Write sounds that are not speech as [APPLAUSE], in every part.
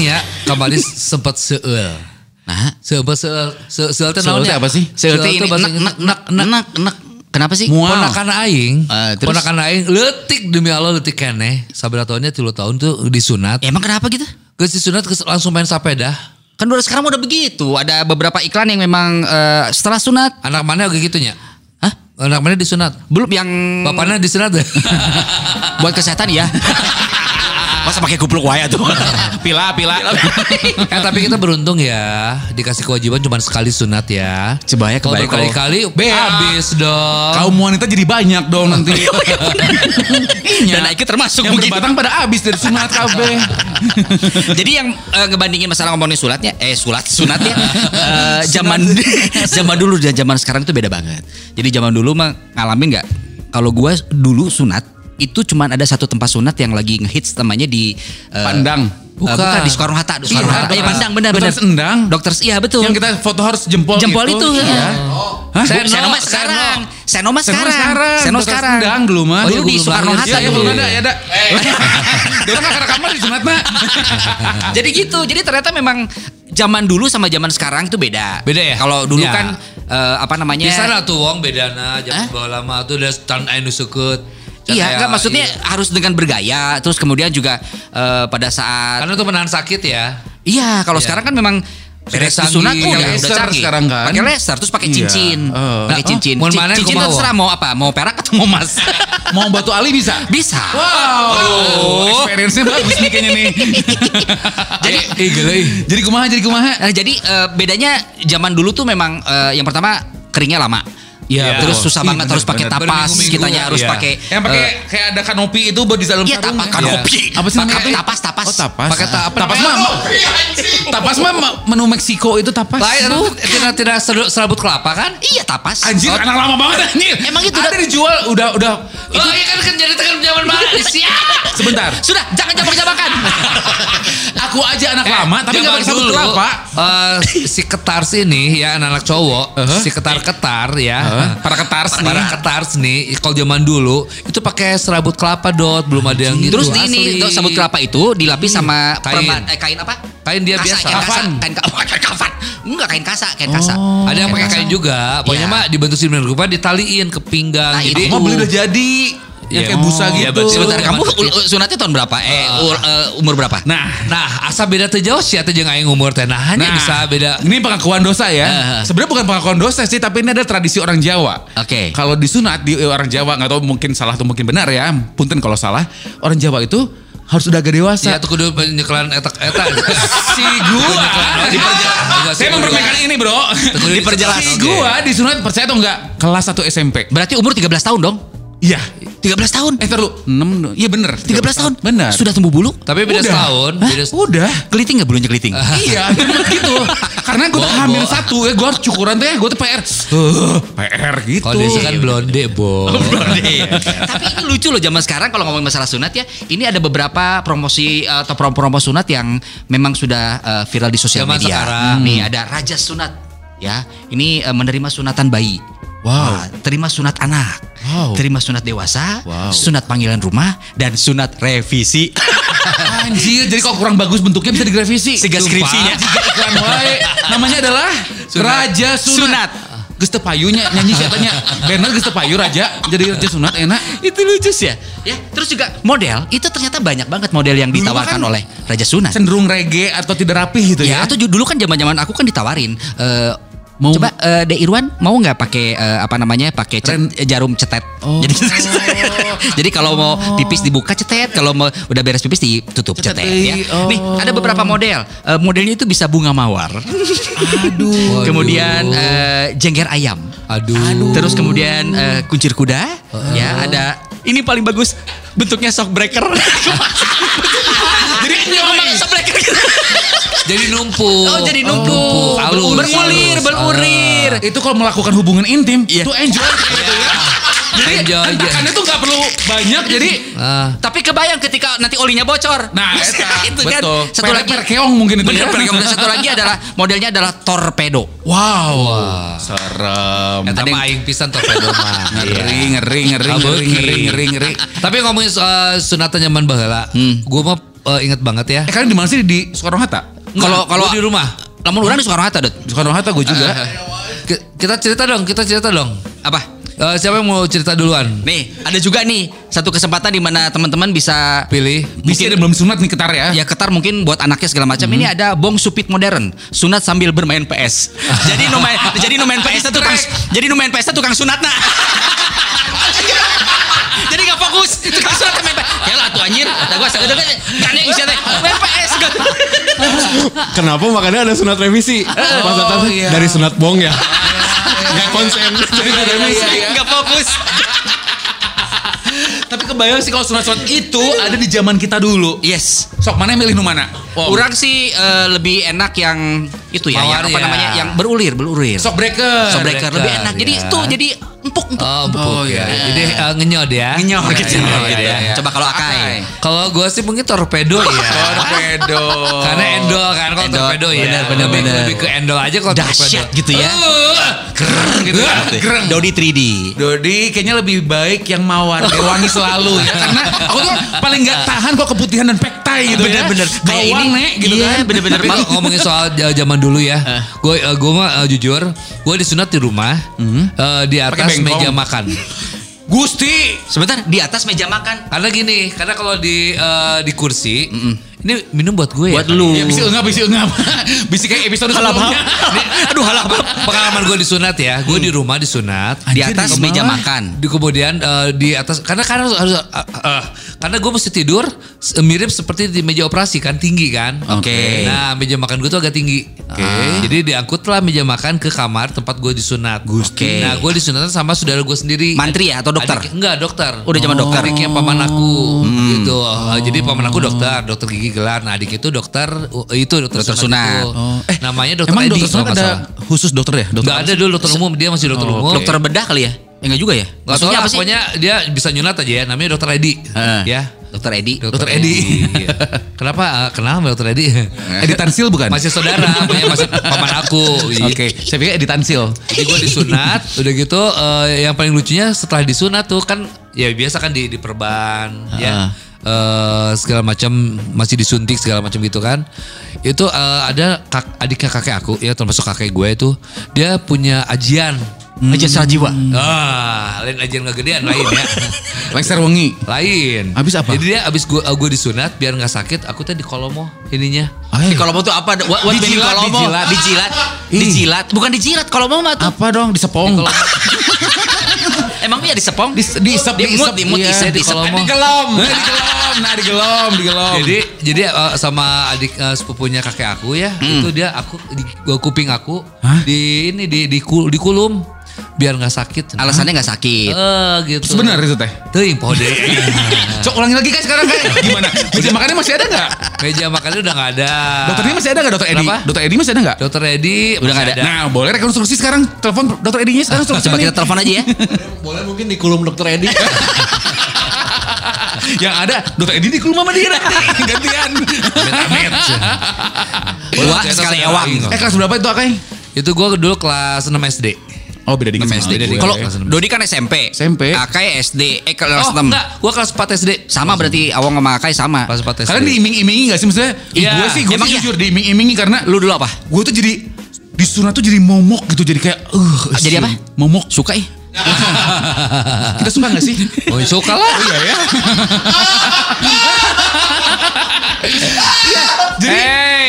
Orangnya kembali [LAUGHS] sempat seul. Nah, Seul seul seul seul teh Seul naon ya? apa sih? seperti teh nek nek nek nek nek. Kenapa sih? Mual. Ponakan aing, Eh, terus? ponakan aing letik demi Allah letik keneh. Sabaraha tahunnya 3 tahun tuh disunat. Emang kenapa gitu? Geus disunat geus langsung main sepeda. Kan udah sekarang udah begitu. Ada beberapa iklan yang memang eh, setelah sunat. Anak mana kayak gitunya? Hah? Anak mana disunat? Belum yang Bapaknya disunat deh. [LAUGHS] buat kesehatan ya. [LAUGHS] Masa pakai kupluk waya tuh. [LAUGHS] Pila, pila. [LAUGHS] eh tapi kita beruntung ya dikasih kewajiban cuma sekali sunat ya. Coba ya Kalau kebaik berkali-kali Bea. habis dong. Kaum wanita jadi banyak dong nanti. [LAUGHS] Dan Aiki termasuk Yang mungkin. berbatang pada habis dari sunat kabeh. Jadi yang eh, ngebandingin masalah ngomongin sulatnya, eh sulat sunatnya, eh, zaman zaman dulu dan zaman sekarang itu beda banget. Jadi zaman dulu mah ngalamin nggak? Kalau gua dulu sunat itu cuman ada satu tempat sunat yang lagi ngehits namanya di eh, Pandang. eh, bukan. Bukan. di Soekarno Hatta, di Soekarno Iya, Hatta. Iya, dokter- Pandang benar dokter benar. Endang. Dokter iya betul. Yang kita foto harus jempol Jempol gitu. itu, Iya. ya. Hah? Seno, Seno mah sekarang. Seno mah sekarang. Seno Dokter sekarang. Endang dulu mah. Oh, itu Dulu di Soekarno. Hatta Iya, iya, belum ada, ya ada. [LAUGHS] Dia kan kakak kamar di sunat mah. [LAUGHS] Jadi gitu. Jadi ternyata memang zaman dulu sama zaman sekarang itu beda. Beda ya? Kalau dulu Ya. kan eh, apa namanya? Bisa lah tuh wong bedana zaman bawa lama tuh udah tahun aing nu Iya, aya- enggak maksudnya iya. harus dengan bergaya. Terus kemudian juga eh, pada saat karena itu menahan sakit ya. iya, kalau Iya. sekarang kan memang beres sunat tuh Pakai udah, canggih. sekarang kan? Pakai laser terus pakai Iya. cincin. Oh. Pakai Nah, cincin. oh, mau Cin- mana cincin kumaha? terserah mau apa? Mau perak atau mau emas? [LAUGHS] Mau batu ali bisa? Bisa. Wow. Experience-nya bagus nih kayaknya nih. [LAUGHS] Jadi Eh gila ih. Jadi kumaha, jadi kumaha. eh, jadi eh, bedanya zaman dulu tuh memang eh, yang pertama keringnya lama. Iya, Terus betul. susah Ih, banget bener, harus pakai tapas, kitanya harus Iya. pakai Yang pakai eh, kayak ada kanopi itu buat di dalam Iya, tapas ya? kanopi. Apa sih namanya? Pakai tapas, tapas. Oh, tapas. Pakai ta- apa tapas namanya? mah. Tapas mah ma- menu Meksiko itu tapas. Lain tidak tidak serabut kelapa kan? Iya, tapas. Anjir, Oh, anak lama banget anjir. Emang itu udah- dijual udah udah Oh iya kan kan jadi tekan zaman mana [LAUGHS] siap. sebentar. Sudah, jangan jambak-jambakan. [LAUGHS] Aku aja anak lama tapi enggak pakai sabut kelapa. eh, si ketars ini ya anak-anak cowok, Uh-huh. si ketar-ketar ya. Uh, para ketars nih. Para ketars nih, kalau zaman dulu itu pakai serabut kelapa dot, belum ada yang gitu. Terus di ini sabut kelapa itu dilapis sama Kain. perban eh, kain apa? Kain dia Kasa, biasa. Kain kasa, Kafan. kain, ka- kain kafan. Enggak kain kasa, kain kasa. Ada yang pakai kain juga, pokoknya Iya. mah dibentuk sedemikian rupa ditaliin ke pinggang. Nah, Jadi itu. Mau beli udah jadi. Yang Iya. kayak busa Oh, iya, gitu. berarti Sebentar, kamu sunatnya tahun berapa? Eh, ul- eh, umur berapa? Nah, Nah, asa beda teh jauh sih atau jeung aing umur teh. Nah, hanya Nah, bisa beda. Ini pengakuan dosa ya. Eh. Sebenarnya bukan pengakuan dosa sih, tapi ini ada tradisi orang Jawa. Oke. Kalau disunat di orang Jawa nggak tahu mungkin salah atau mungkin benar ya. Punten kalau salah. Orang Jawa itu harus udah agak dewasa. Ya tuh kudu penyekelan etak eta. [LAUGHS] si gua Diperjelas. saya mempermainkan ini bro Diperjelas. si Oke. gua disunat percaya atau enggak kelas 1 SMP Berarti umur 13 tahun dong? Iya 13 tahun. eh terlalu 6 iya bener 13 tahun. bener Sudah tumbuh bulu? Tapi beda Udah. setahun, Hah? beda udah Keliting nggak bulunya keliting? [LAUGHS] iya [LAUGHS] gitu karena gue tuh hamil satu ya gue harus cukuran tuh ya gue tuh PR Uh, PR gitu Kalau desa kan blonde, Bo. [LAUGHS] Tapi ini lucu loh zaman sekarang kalau ngomongin masalah sunat ya. Ini ada beberapa promosi eh, atau promo-promo sunat yang memang sudah eh, viral di sosial Zaman media. sekarang. Nih ada raja sunat ya. Ini eh, menerima sunatan bayi. Wow. Wah, terima sunat anak. Wow. Terima sunat dewasa, Wow. sunat panggilan rumah dan sunat revisi. [LAUGHS] Anjir, jadi kok kurang bagus bentuknya bisa digrevisi. Siga Sumpah. skripsinya. Namanya adalah Raja Sunat. Sunat. Geus teu payunya nyanyi katanya. Bener geus teu payu raja jadi raja sunat enak. itu lucu sih ya. Ya, terus juga model itu ternyata banyak banget model yang Dulu ditawarkan kan oleh Raja Sunat. Cenderung reggae atau tidak rapih gitu Ya, ya. atau dulu kan zaman-zaman aku kan ditawarin eh, Mau- coba eh, De Irwan mau nggak pakai eh, apa namanya pakai jarum cetet. Oh. Jadi [LAUGHS] jadi kalau mau pipis dibuka cetet, kalau mau udah beres pipis ditutup Cetet, cetet, ya. oh. Nih, ada beberapa model. Eh, modelnya itu bisa bunga mawar. Aduh. Kemudian eh, jengger ayam. Aduh. Terus kemudian eh, kuncir kuda, ya ada ini paling bagus bentuknya shock breaker. [LAUGHS] Jadi ngomong shock breaker. Jadi numpuk. Oh jadi numpuk, halus, berulir, halus. berulir. itu kalau melakukan hubungan intim Iya. itu enjoy gitu ya. [LAUGHS] Jadi Enjoy, iya. hentakannya tuh nggak perlu banyak jadi Ah. Tapi kebayang ketika nanti olinya bocor. Nah, [LAUGHS] eta, itu kan. betul. Satu Per- lagi perkeong mungkin itu Bener, ya. perkeong. Satu lagi adalah [LAUGHS] modelnya adalah torpedo. Wow. Serem. Yang- mah aing pisan torpedo mah. Ngeri, ngeri, ngeri, Kabeuki. ngeri, ngeri, ngeri, ngeri. Tapi ngomongin soal sunatan zaman baheula, Hmm. gua mah eh, inget banget ya. Eh kalian di mana sih di Soekarno Hatta? Kalau kalau Gua di rumah. Lamun orang di Soekarno Hatta. Di Soekarno Hatta gue juga. Ki- Kita cerita dong, kita cerita dong. Apa? Eh, siapa yang mau cerita duluan? Nih, ada juga nih satu kesempatan di mana teman-teman bisa Pilih. Bisa ada belum sunat nih ketar ya. ya ketar mungkin buat anaknya segala macam. Ini ada bong supit modern, sunat sambil bermain PS. [LAUGHS] jadi no main, jadi no main PS tukang jadi no main PS tukang sunat nah. [LAUGHS] jadi nggak fokus tukang sunat. Ya lah tuh anjir, kata gua sagede kan yang isi teh main PS gitu. Kenapa makanya ada sunat revisi? Pas datang, iya. dari sunat bong ya. Gak konsen. Jadi sunat revisi. Nggak fokus. Tapi kebayang sih kalau sunat-sunat itu ada di zaman kita dulu. Yes. Sok mana yang milih nu mana? Wow. Kurang sih eh, lebih enak yang itu ya, yang Mawar apa ya. namanya, yang berulir, berulir. Sok breaker. Sok breaker lebih breaker, enak. Jadi ya. itu jadi empuk empuk. Oh, empuk Oh, ya. iya. Jadi eh, ngenyod ya. Ngenyor Iya, gitu. iya, gitu iya, ya. iya. Coba kalau Akai. Kalau gue sih mungkin torpedo ya. [LAUGHS] Torpedo. Karena endol kan kalau torpedo ya. benar, benar, lebih, benar. lebih ke endol aja kalau torpedo. gitu ya. [LAUGHS] Uh, Keren gitu. Keren. Dodi 3D. Dodi kayaknya lebih baik yang mawar dia wangi selalu ya [LAUGHS] karena aku tuh paling nggak tahan kok keputihan dan pektai gitu ya Bener-bener. Kayak ini, nek gitu iya, kan bener-bener. Tapi ngomongin soal zaman dulu ya, gue gue mah eh, jujur, gue disunat di rumah eh, di atas meja makan. Gusti Sebentar di atas meja makan. Karena gini, karena kalau di eh, di kursi, ini minum buat gue Buat ya. lu. ya bisa enggak bisa enggak bisa kayak episode sebelumnya Aduh halah pengalaman gue disunat ya, gue di rumah disunat. Di Anjir, atas di meja makan. Di kemudian eh, di atas karena karena harus, harus eh, eh, karena gue mesti tidur mirip seperti di meja operasi kan tinggi kan. Oke. Nah meja makan gue tuh agak tinggi. Oke. Jadi diangkutlah meja makan ke kamar tempat gue disunat. Oke. Nah gue disunat sama saudara gue sendiri. Mantri ya atau dokter? Adik- enggak dokter. Udah zaman dokter. Adiknya paman aku gitu. Eh, jadi paman aku dokter, dokter gigi gelar. Nah adik itu dokter itu dokter, Dokter sunat. itu. Oh, eh, namanya dokter emang Edi. dokter sunat ada salah. khusus dokter ya dokter Enggak ada dulu dokter umum, dia masih dokter umum. Dokter bedah kali ya? Ya enggak juga ya? Gak tahu Maksudnya lah, apa sih? pokoknya dia bisa nyunat aja ya. Namanya dokter Edi. Heeh. Ya. Dokter Edi. Dokter Edi. Iya. [LAUGHS] Kenapa? eh, Kenapa dokter Edi? Edi Tansil bukan Masih saudara, masih paman aku. [LAUGHS] oke saya pikir Edi Tansil Jadi gue disunat, [LAUGHS] udah gitu eh, yang paling lucunya setelah disunat tuh kan ya biasa kan di diperban ya. eh, segala macam masih disuntik segala macam gitu kan. Itu eh, ada kak, adiknya kakek aku ya termasuk kakek gue itu dia punya ajian. Aja jiwa. Ah, lain ajian kegedean lain ya. [LAUGHS] Lengser wengi lain. Habis apa? Jadi dia abis gue gue disunat biar nggak sakit, aku tadi kolomo ininya. Di kolomo tuh apa? What, what Dijilat, kolomo? dijilat. [LAUGHS] Dijilat. Ih. Dijilat. Bukan dijilat. Kolomo mah tuh. apa dong disepong [LAUGHS] Emang iya disepong? di diisep Dimut, dimut, iya. isep, di isep. kolomo. di gelom nah di gelom nah di gelom di gelom Jadi jadi eh, sama adik eh, sepupunya kakek aku ya, itu dia aku di gua kuping aku Hah? di ini di di, kul- di kulum biar nggak sakit. Alasannya nggak sakit. Eh gitu. benar itu teh Tuh pode. [LAUGHS] Cok ulangi lagi kan sekarang kan gimana meja makannya masih ada nggak Meja makannya udah nggak ada. dokternya masih ada nggak dokter Edi Kenapa? dokter Edi masih ada nggak Dokter Edi Udah nggak ada. Nah, boleh rekonstruksi sekarang telepon dokter Edinya sekarang Coba kita telepon aja ya. Boleh mungkin di kulum dokter Edi. [LAUGHS] Yang ada dokter Edi di rumah sama dia nanti. [LAUGHS] gantian. Amit-amit. Wah, sekali ewang. eh kelas berapa itu Akai? Itu gue dulu kelas 6 SD. Oh beda dikit. Sama SD. Kalau enam. Dodi kan SMP. SMP. Akai SD. Eh kelas Oh 6. enggak, gue kelas 4 SD. Sama berarti Awang sama Akai sama. Kelas 4 SD. Kalian diiming-imingi gak sih maksudnya? Iya. Gue sih, gue Emang sih iya? jujur diiming-imingi karena Lu dulu apa? gue tuh jadi disunat tuh jadi momok gitu jadi kayak uh Jadi apa? momok Suka ih. [LAUGHS] kita suka gak sih Oh, suka lah. iya ya [LAUGHS] jadi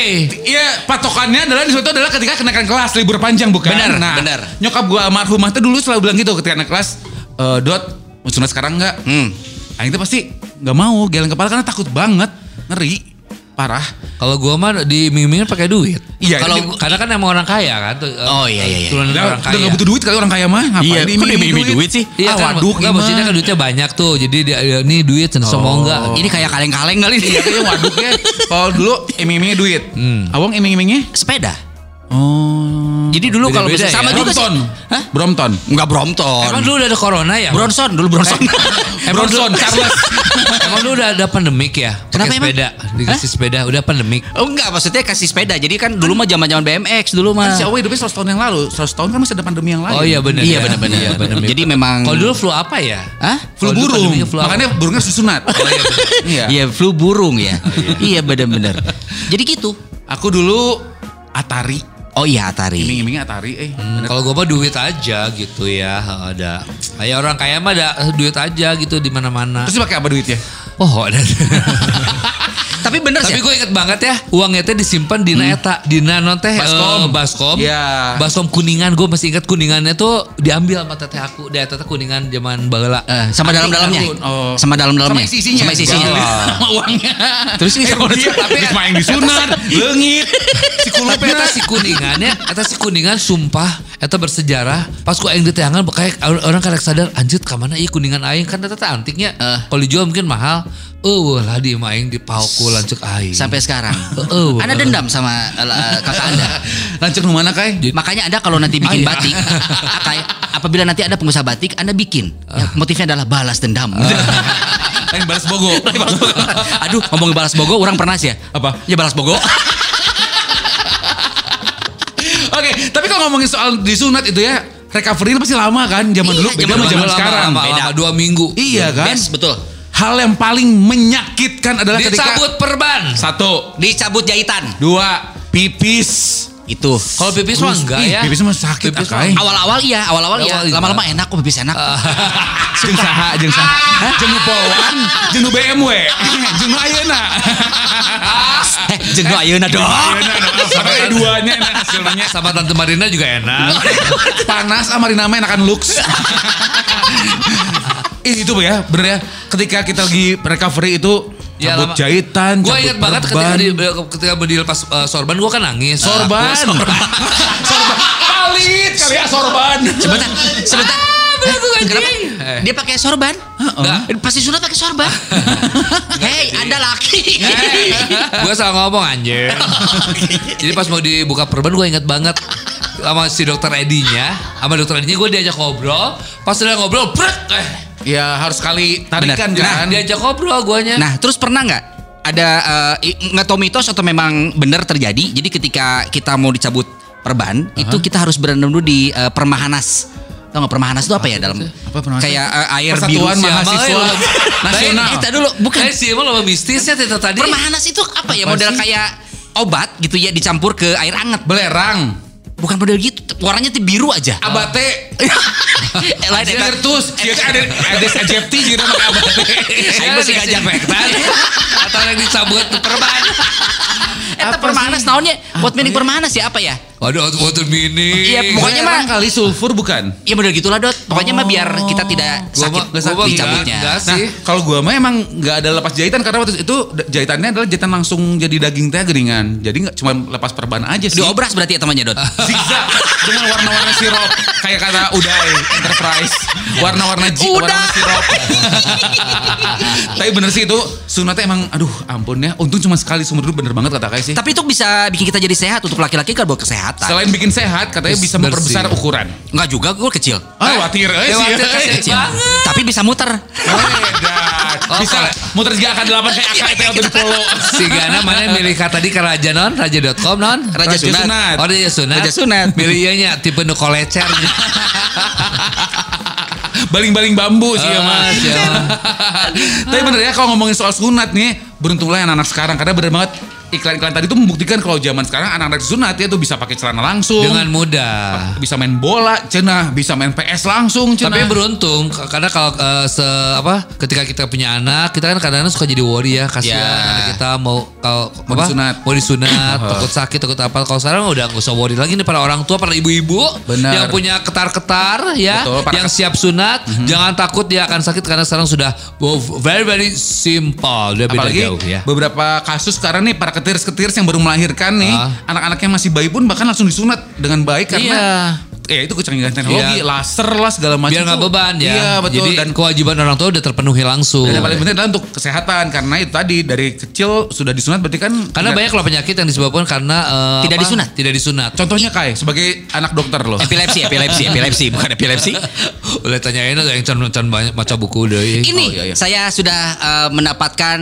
Hey. Iya patokannya adalah di situ adalah ketika kenaikan kelas libur panjang bukan? Benar, nah, benar. Nyokap gua almarhumah tuh dulu selalu bilang gitu ketika naik kelas, "Eh, Dot, mau sunat sekarang nggak? Hmm. Aing tuh pasti nggak mau, geleng kepala karena takut banget, ngeri, parah. Kalau gua mah di minggu pakai duit. Iya, Kalau karena kan emang orang kaya kan. tuh, eh, Oh, iya, iya, iya. Turunan Udah, orang udah kaya. nggak butuh duit kali orang kaya mah, ngapain Iya, kok diiming-iming diiming-iming duit sih? Iya ah, kan, waduk enggak maksudnya kan duitnya banyak tuh. Jadi dia ini duit semua enggak. Ini kayak kaleng-kaleng kali Iya, kayaknya waduk ya. Kalau dulu iming-imingnya duit. Hmm. Awang iming-imingnya? Sepeda. Oh. Jadi dulu kalau misalnya sama ya. juga. Brompton. Hah? Brompton. Enggak Brompton. Emang dulu udah ada corona ya? Bronson dulu Bronson. Emang dulu, [LAUGHS] Bronson, Charles. [LAUGHS] emang dulu udah ada pandemik ya? Pakai Kenapa emang? sepeda, dikasih sepeda, udah pandemik. Oh enggak, maksudnya kasih sepeda. Jadi kan dulu mah zaman-zaman BMX dulu mah. Kan si Awe hidupnya 100 tahun yang lalu. 100 tahun kan masih ada pandemi yang lain. Oh iya benar. Iya ya. benar-benar. Iya, pandemik. Jadi memang Kalau dulu flu apa ya? Hah? Flu burung. flu? Makanya burungnya harus disunat. Oh iya. [LAUGHS] Iya. Iya, flu burung ya. iya benar-benar. Jadi gitu. Aku dulu Atari. Oh iya Atari. Iming-imingnya Atari. Eh, Hmm, kalau gue mah duit aja gitu ya, ada. Kayak orang kaya mah ada duit aja gitu di mana-mana. Terus pakai apa duitnya? Oh, ada. [LAUGHS] Tapi bener Tapi sih. gue inget banget ya, uangnya teh disimpan di eta, di non teh Baskom. eh, baskom. Iya. Baskom kuningan, gue masih ingat kuningannya tuh diambil sama teteh aku. Dia teteh kuningan zaman baheula. Eh, sama dalam-dalamnya. Oh. Sama dalam-dalamnya. Sama isi-isinya. Sama [LAUGHS] isi-isinya. Sama uangnya. Terus ini eh, sama dia, tapi main disunat, [LAUGHS] leungit, si Tapi kulupnya. eta si kuningannya, eta si kuningan sumpah, eta bersejarah. Pas ku aing di teangan kayak orang karek sadar, anjir ka mana ieu kuningan aing kan eta antiknya. Eh. Kalau dijual mungkin mahal. Eueuh lah di aing di pauku lanceuk aing. Sampai sekarang. Oh, Anda dendam sama eh, kakak Anda. [LAUGHS] Lancung nu mana kai? Makanya Anda kalau nanti bikin Ah, iya. batik, [LAUGHS] Akai, apabila nanti ada pengusaha batik, Anda bikin. Ya, motifnya adalah balas dendam. [LAUGHS] Lain balas bogo. Aduh, ngomong balas bogo, orang pernah sih ya. Apa? Ya balas bogo. Oke, tapi kalau ngomongin soal disunat itu ya, recovery pasti lama kan zaman Iya, dulu beda zaman sama zaman sekarang. lama, Beda. lama, dua minggu. Iya kan? Best, betul. Hal yang paling menyakitkan adalah ketika Dicabut perban. satu, Dicabut jahitan. dua, pipis. Itu. Kalau pipis mah enggak ya. Pipis mah sakit Pipis Akai. Awal-awal iya, awal-awal iya. Awal iya. Lama-lama enak kok pipis enak. [LAUGHS] Jeung saha, jeung saha. Jeung nu poloan, jeung BMW, [LAUGHS] jeung ayeuna. eh, jeung ayeuna dong. Ayeuna dong, [LAUGHS] sampai duanya enak hasilnya. Sama Tante Marina juga enak. Panas sama Rina mah enakan lux. Ih, itu ya, bener ya. Ketika kita lagi recovery itu Ya, cabut lama. jahitan, Gue inget banget ketika perban. di, ketika berdiri pas eh, sorban gue kan nangis. sorban. Ah, sorban. [LAUGHS] sorban. Palit kali ya sorban. Sebentar, sebentar. tuh, anjing. Kenapa? Eh. Dia pakai sorban? Enggak. Pasti sunat pakai sorban. [LAUGHS] Hei, Anda laki. gue salah ngomong anjir. [LAUGHS] Jadi pas mau dibuka perban gue inget banget sama si dokter Edinya, sama dokter Edinya gue diajak ngobrol. Pas udah ngobrol, brek, eh, Ya harus sekali tarikan Bener. kan. diajak ngobrol guanya. Nah, terus pernah nggak ada eh, i- nggak tahu mitos atau memang benar terjadi? Jadi ketika kita mau dicabut perban, itu kita harus berendam dulu di eh, Permahanas. Tahu nggak Permahanas itu apa ya dalam? Apa Permahanas? Kayak eh, air Persatuan biru. Mahasiswa eh, Nasional. Eh, kita dulu bukan. Kayak sih emang mistisnya itu tadi. Permahanas itu apa ya? Model sih? kayak obat gitu ya dicampur ke air hangat. Belerang. Bukan model gitu. Warnanya tuh biru aja. Abate. Eh, [LAUGHS] lain eta. Spiritus. Dia kan ada ada sejepti juga pakai abate. Aing masih gajah efektan. Atau yang [LAUGHS] perban. Eta Apa Permahanas sih? naonnya? Buat meaning ya? Permahanas ya apa ya? Waduh, water mini. Iya, pokoknya mah- kali sulfur bukan? Ya model gitulah Dot. Pokoknya mah biar kita tidak Gua sakit gua dicabutnya. enggak, enggak Nah, kalau gua mah emang nggak ada lepas jahitan karena waktu itu jahitannya adalah jahitan langsung jadi daging teh geringan. Jadi nggak cuma lepas perban aja sih. Diobras berarti ya temannya Dot. [LAUGHS] Zigzag dengan warna-warna sirup kayak kata Uday Enterprise warna-warna ji warna sirup [LAUGHS] tapi bener sih itu sunatnya emang aduh ampun ya untung cuma sekali seumur hidup bener banget kata Kai sih Tapi itu bisa bikin kita jadi sehat untuk laki-laki kan buat kesehatan. Selain bikin sehat katanya bisa Bersih. memperbesar ukuran Enggak juga, gue kecil. ah watir eh Ya, sih watir, eh. kecil. banget. Tapi bisa muter. Oh, bisa muter juga akan delapan kayak akak itu waktu di polo Si Gana mana milih kata tadi ke Raja non, raja.com non. Raja Sunat. Oh Raja Sunat. Raja Sunat. Milih ianya tipe nu kolecer. baling-baling bambu sih ya Ah, mah siapa. Tapi bener ya kalau ngomongin soal sunat nih, beruntunglah anak-anak sekarang karena bener banget iklan-iklan tadi tuh membuktikan kalau zaman sekarang anak-anak sunat ya tuh bisa pakai celana langsung, Dengan mudah. bisa main bola, cenah, bisa main PS langsung, cenah. Tapi beruntung karena kalau eh, se apa ketika kita punya anak kita kan kadang-kadang suka jadi worry ya kasihan Ya. anak kita mau kalau Mau apa disunat. mau disunat [COUGHS] takut sakit takut apa kalau sekarang udah nggak usah worry lagi nih para orang tua para ibu-ibu yang punya ketar-ketar ya Betul, yang siap sunat jangan takut dia akan sakit karena sekarang sudah very very simple beda Apalagi jauh ya beberapa kasus sekarang nih para ketiris-ketiris yang baru melahirkan nih, Ah. anak-anaknya masih bayi pun bahkan langsung disunat dengan baik karena Iya. ya itu kecanggihan teknologi, Iya. laser lah segala macam. Biar nggak beban ya. Iya betul. Jadi dan kewajiban orang tua udah terpenuhi langsung. dan yang paling penting adalah untuk kesehatan karena itu tadi dari kecil sudah disunat berarti kan Karena banyak loh penyakit yang disebabkan karena eh, Tidak apa? disunat. Tidak disunat. Contohnya Kai sebagai anak dokter loh. Epilepsi, epilepsi, epilepsi, [LAUGHS] bukan epilepsi. [LAUGHS] Udah tanyain aja yang can can banyak maca buku deh. Ini Oh, iya, iya. saya sudah eh, mendapatkan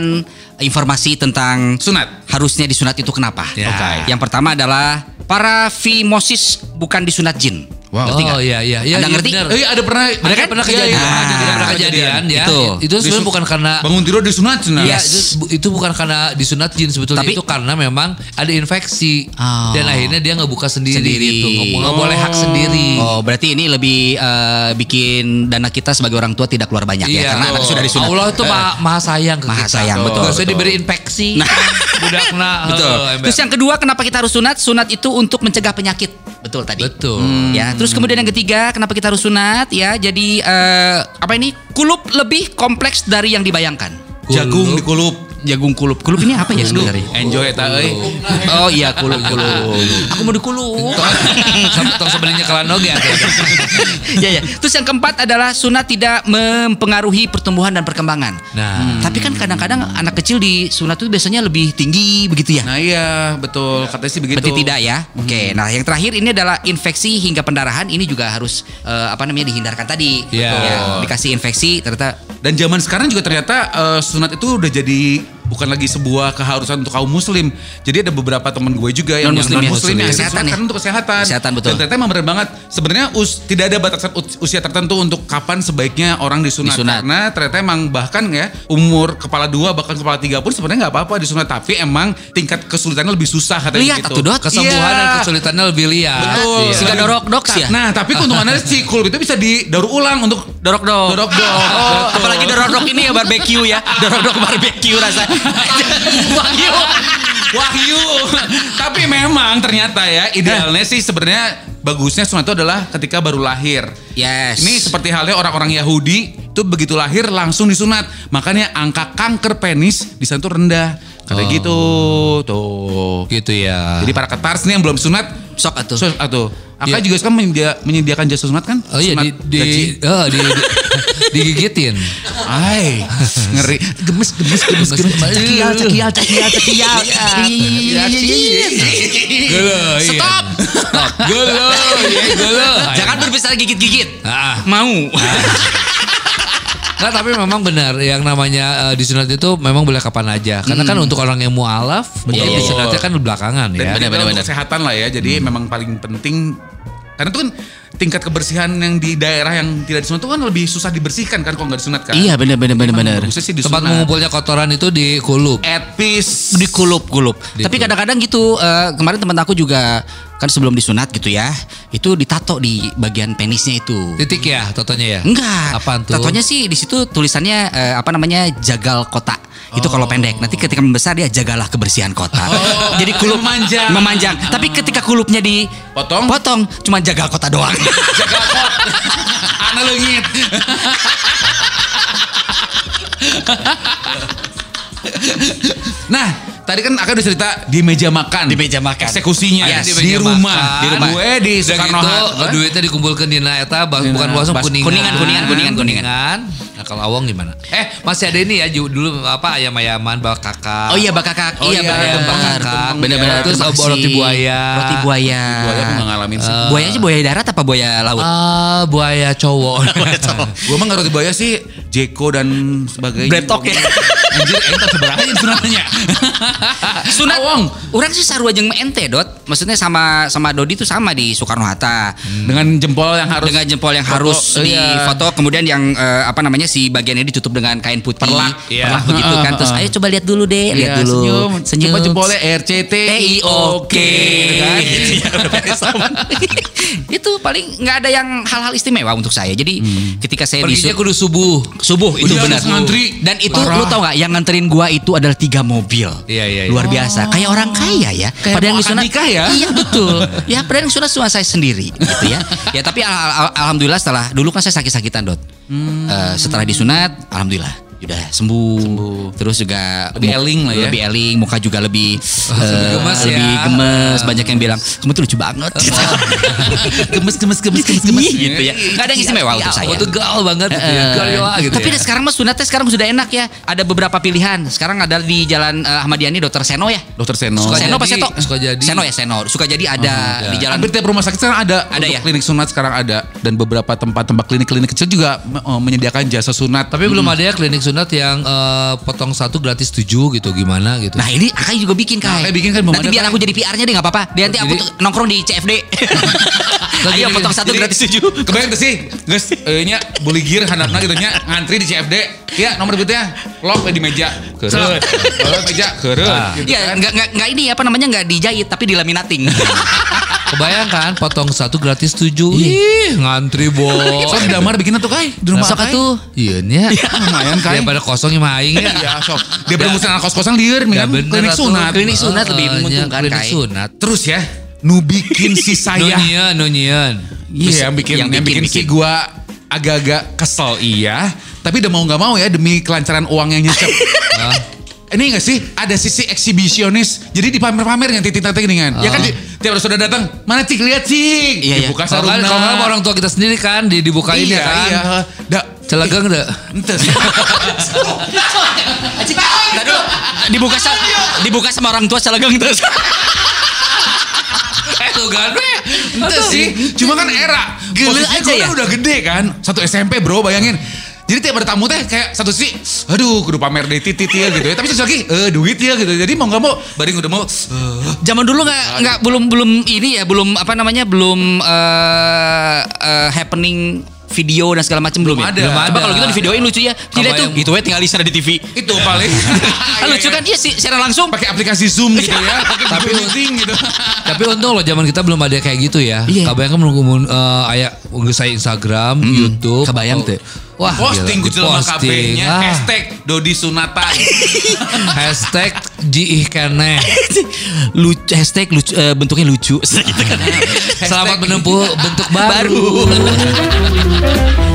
informasi tentang Sunat. harusnya disunat itu kenapa. Ya. Oke. Yang pertama adalah parafimosis bukan disunat jin. Wow. Ngerti? Oh iya iya iya. Anda iya, ngerti? benar. Eh ada pernah Ada kan? pernah Iya, kejadian, iya. ada Ah, pernah kejadian ya. Itu. Itu sebenarnya bukan karena bangun tidur disunat sunat. Iya, Yes. itu, itu bukan karena disunat jin sebetulnya Tapi- itu karena memang ada infeksi Oh. dan akhirnya dia nggak buka sendiri, Sendiri. gitu, nggak nggak boleh hak sendiri. Oh, berarti ini lebih eh, bikin dana kita sebagai orang tua tidak keluar banyak ya karena anak sudah disunat. Iya. Allah itu maha, maha sayang ke Maha kita. sayang, betul, Nggak usah diberi infeksi. Nah. Budak kena. [LAUGHS] Betul. eh. Terus yang kedua kenapa kita harus sunat? Sunat itu untuk mencegah penyakit. Betul tadi. Betul. Ya, terus kemudian yang ketiga, kenapa kita harus sunat? Ya, jadi eh, apa ini? Kulup lebih kompleks dari yang dibayangkan. Jagung dikulup. Jagung kulup. Kulup ini apa ya sebenarnya? Enjoy eta euy. Oh iya, kulup kulup. [LAUGHS] Aku mau dikulup. Sama tong sebelahnya kelano ge ada. [LAUGHS] ya ya. Terus yang keempat adalah sunat tidak mempengaruhi pertumbuhan dan perkembangan. Nah. Tapi kan kadang-kadang anak kecil di sunat itu biasanya lebih tinggi begitu ya. Nah iya betul katanya sih begitu. Berarti tidak ya. Oke. Nah, yang terakhir ini adalah infeksi hingga pendarahan ini juga harus eh, apa namanya dihindarkan tadi. Iya. Ya, dikasih infeksi ternyata Dan zaman sekarang juga ternyata eh, sunat itu udah jadi bukan lagi sebuah keharusan untuk kaum muslim. Jadi ada beberapa teman gue juga yang Non-muslim ya, non muslim yang kesehatan kesehatan ya. untuk kesehatan. Kesehatan, betul. Dan ternyata emang bener banget. Sebenarnya us- tidak ada batasan us- usia tertentu untuk kapan sebaiknya orang disunat. Disunat. Karena ternyata emang bahkan ya umur kepala dua bahkan kepala tiga pun sebenarnya nggak apa-apa disunat. Tapi emang tingkat kesulitannya lebih susah katanya Lihat gitu. atuh, Dot. Kesembuhan Iya. dan kesulitannya lebih lihat. Betul. Iya. Sehingga dorok doks ya. Nah, tapi keuntungannya [LAUGHS] si kulub itu bisa didaur ulang untuk Dorok dok. Dorok dok. Oh, Betul. apalagi dorok dok ini ya barbecue ya. Dorok dok barbecue rasa. Wahyu. Wahyu. Tapi memang ternyata ya idealnya sih sebenarnya bagusnya sunat itu adalah ketika baru lahir. Yes. Ini seperti halnya orang-orang Yahudi itu begitu lahir langsung disunat. Makanya angka kanker penis di sana tuh rendah. Kayak Oh. gitu. Tuh. Gitu ya. Jadi para ketars nih yang belum sunat sok atuh. So, atuh. Aka Dia- juga sekarang menyedia- menyediakan jasa sunat kan? Oh iya di Sunat di, gaji. oh, di, di digigitin. Ay, ngeri. Gemes, gemes, gemes, gemes. Cekial, cekial, cekial, cekial. Gelo, iya. Stop. Gelo, iya gelo. Jangan berbicara gigit-gigit. Ah. Mau. Nggak, tapi memang benar yang namanya eh, disunat itu memang boleh kapan aja. Karena kan untuk orang yang mualaf, Betul. betul disunatnya kan belakangan Dan ya. benar, benar, untuk benar. kesehatan lah ya. Jadi memang paling penting karena itu kan tingkat kebersihan yang di daerah yang tidak disunat itu kan lebih susah dibersihkan kan kalau nggak disunat kan. Iya benar benar benar benar. Tempat mengumpulnya kotoran itu di kulub. At peace. di kulup kulup. Di Tapi kulup. kadang-kadang gitu eh, kemarin teman aku juga kan sebelum disunat gitu ya, itu ditato di bagian penisnya itu. Titik ya totonya ya? Enggak. Apaan tuh? Tatonya sih di situ tulisannya eh, apa namanya jagal kota. Itu kalau pendek. Nanti ketika membesar dia jagalah kebersihan kota. Oh, Jadi kulup memanjang. Memanjang. Tapi ketika kulupnya di Potong? potong cuma jagal kota doang. [LAUGHS] Anak leungit. [LAUGHS] nah, tadi kan akan cerita di meja makan. Di meja makan. Eksekusinya Yes, di, meja rumah. makan. Di rumah. Gue di Soekarno Hatta. duitnya dikumpulkan di eta bah- Dina- bukan langsung bas- kuningan. kuningan, kuningan, kuningan, kuningan. Nah kalau awong gimana? Eh masih ada ini ya dulu apa ayam-ayaman bak kakak. Oh iya bakak kakak. Oh iya iya, kakak. Benar-benar. Terus roti buaya. Roti buaya. Buaya aku ngalamin sih. Buaya aja buaya darat apa buaya laut? Ah buaya cowok. [LAUGHS] Gue mah nggak roti buaya sih Jeko dan sebagainya. Bretok ya. Anjir, entah seberapa aja sunatnya. [LAUGHS] Sunat Awong. Orang sih sarua jeung ente dot. Maksudnya sama sama Dodi itu sama di Soekarno Hatta. Dengan jempol yang harus Dengan jempol yang Foto, harus di iya. foto kemudian yang eh, apa namanya si bagiannya ditutup dengan kain putih. Perlak, iya. Perlak [LAUGHS] begitu kan. Terus ayo coba lihat dulu deh, lihat Iya, dulu. senyum. Senyum. Coba jempolnya RCT TI oke. Kan? Gitu ya, [LAUGHS] itu paling nggak ada yang hal-hal istimewa untuk saya. Jadi ketika saya di kudu subuh. subuh itu Iya, benar. Dan itu Parah. lu tau nggak yang nganterin gua itu adalah tiga mobil. Iya, iya, iya. Luar biasa. Kayak orang kaya ya. Kayak Padahal yang disunat akad nikah ya? Iya betul. [LAUGHS] ya padahal yang sunat cuma saya sendiri gitu ya. Ya tapi al- al- alhamdulillah setelah dulu kan saya sakit-sakitan dot. Hmm. Eh, setelah disunat, alhamdulillah. Udah sembuh. Terus juga Lebih eling lah ya. Lebih eling, muka juga lebih eh, gemes ya. lebih gemes. Banyak yang bilang kamu tuh lucu banget. gitu. [LAUGHS] gemes gemes gemes gemes gemes gitu ya. Gak ada yang istimewa untuk saya. Oh, tuh gaul banget gitu ya. Eh, Galioa gitu Tapi ya. sekarang mas sunatnya sekarang sudah enak ya. Ada beberapa pilihan. Sekarang ada di Jalan eh, Ahmad Yani Dokter Seno ya. Dokter Seno. Suka Seno apa jadi, Seto? suka jadi. Seno ya Seno. Suka jadi ada di jalan. Hampir tiap rumah sakit sekarang ada, Ada untuk ya? klinik sunat sekarang ada dan beberapa tempat-tempat klinik-klinik kecil juga menyediakan jasa sunat. Tapi belum ada ya klinik sunat yang eh, potong satu gratis tujuh gitu gimana gitu. Nah ini Akai juga bikin Nah, Kai. Akai bikin kan, Nanti biar aku jadi PR-nya deh nggak apa-apa. Nanti aku nongkrong di CFD. [LAUGHS] Nah, Ayo potong satu gratis tujuh. Kebayang tuh sih, guys, eh, nya gear handapna gitu nya ngantri di CFD. Ya, nomor berikutnya lock di meja. Keureut. Lock meja keureut Ah. gitu Iya, kan. nggak nggak nggak ini apa namanya nggak dijahit tapi dilaminating. Kebayangkan potong satu gratis tujuh. Ih, ngantri bo. So di damar bikin tuh kai di rumah Sok Kai. atuh. Iya nya. Lumayan kai. Daripada kosong yang maing ya. Ya, sok. Dia berusaha anak kos-kosan lieur Ya kan bener klinik sunat. Klinik sunat lebih Eh, menguntungkan, nya, Klinik Kai. sunat. Terus ya, nu bikin si saya. Nunyian, nunyian. Iya, yang bikin yang yang bikin, bikin, si bikin. gua agak-agak kesel iya, tapi udah mau nggak mau ya demi kelancaran uang yang nyecep. Ah. Ini gak sih ada sisi eksibisionis. Jadi di pamer-pamer yang titik titik kan. Ya kan di- tiap sudah datang, mana cik lihat cik. Iya, iya. Dibuka Kalau sarungna. kalau nggak sama orang tua kita sendiri kan di dibukain iya, ya kan. Iya, Da, Celegang deh. ente sih. Dulu. Dibuka dibuka sama orang tua celegang terus. Tuh kan. Ente sih. Cuma kan era. Posisinya aja gua ya? kan udah gede kan. Satu SMP bro bayangin. Jadi tiap ada tamu teh kayak satu sih, aduh kudu pamer deh titit ya gitu ya. Tapi satu lagi, eh duit ya gitu. Jadi mau nggak mau, baring udah mau, eh, Zaman dulu nggak nggak belum belum ini ya belum apa namanya belum eh, eh, happening video dan segala macam belum, ya? ada. Belum Coba ada. kalau gitu di videoin lucu ya. Tidak tuh gitu ya tinggal listener di TV. itu paling. [LAUGHS] Ah, lucu kan iya sih secara langsung. Pakai aplikasi Zoom gitu ya. [LAUGHS] Tapi- meeting gitu. [LAUGHS] Tapi untung loh zaman kita belum ada kayak gitu ya. Iya. Kebayang kan menunggu uh, ayah unggah saya Instagram, YouTube. kebayang Oh, tuh. Wah, posting gue jelema diposting. KB-nya Ah, hashtag Dodi Sunatan. [LAUGHS] hashtag jiih kene. lucu hashtag lucu eh, bentuknya lucu. [LAUGHS] Selamat menempuh bentuk [LAUGHS] baru. baru.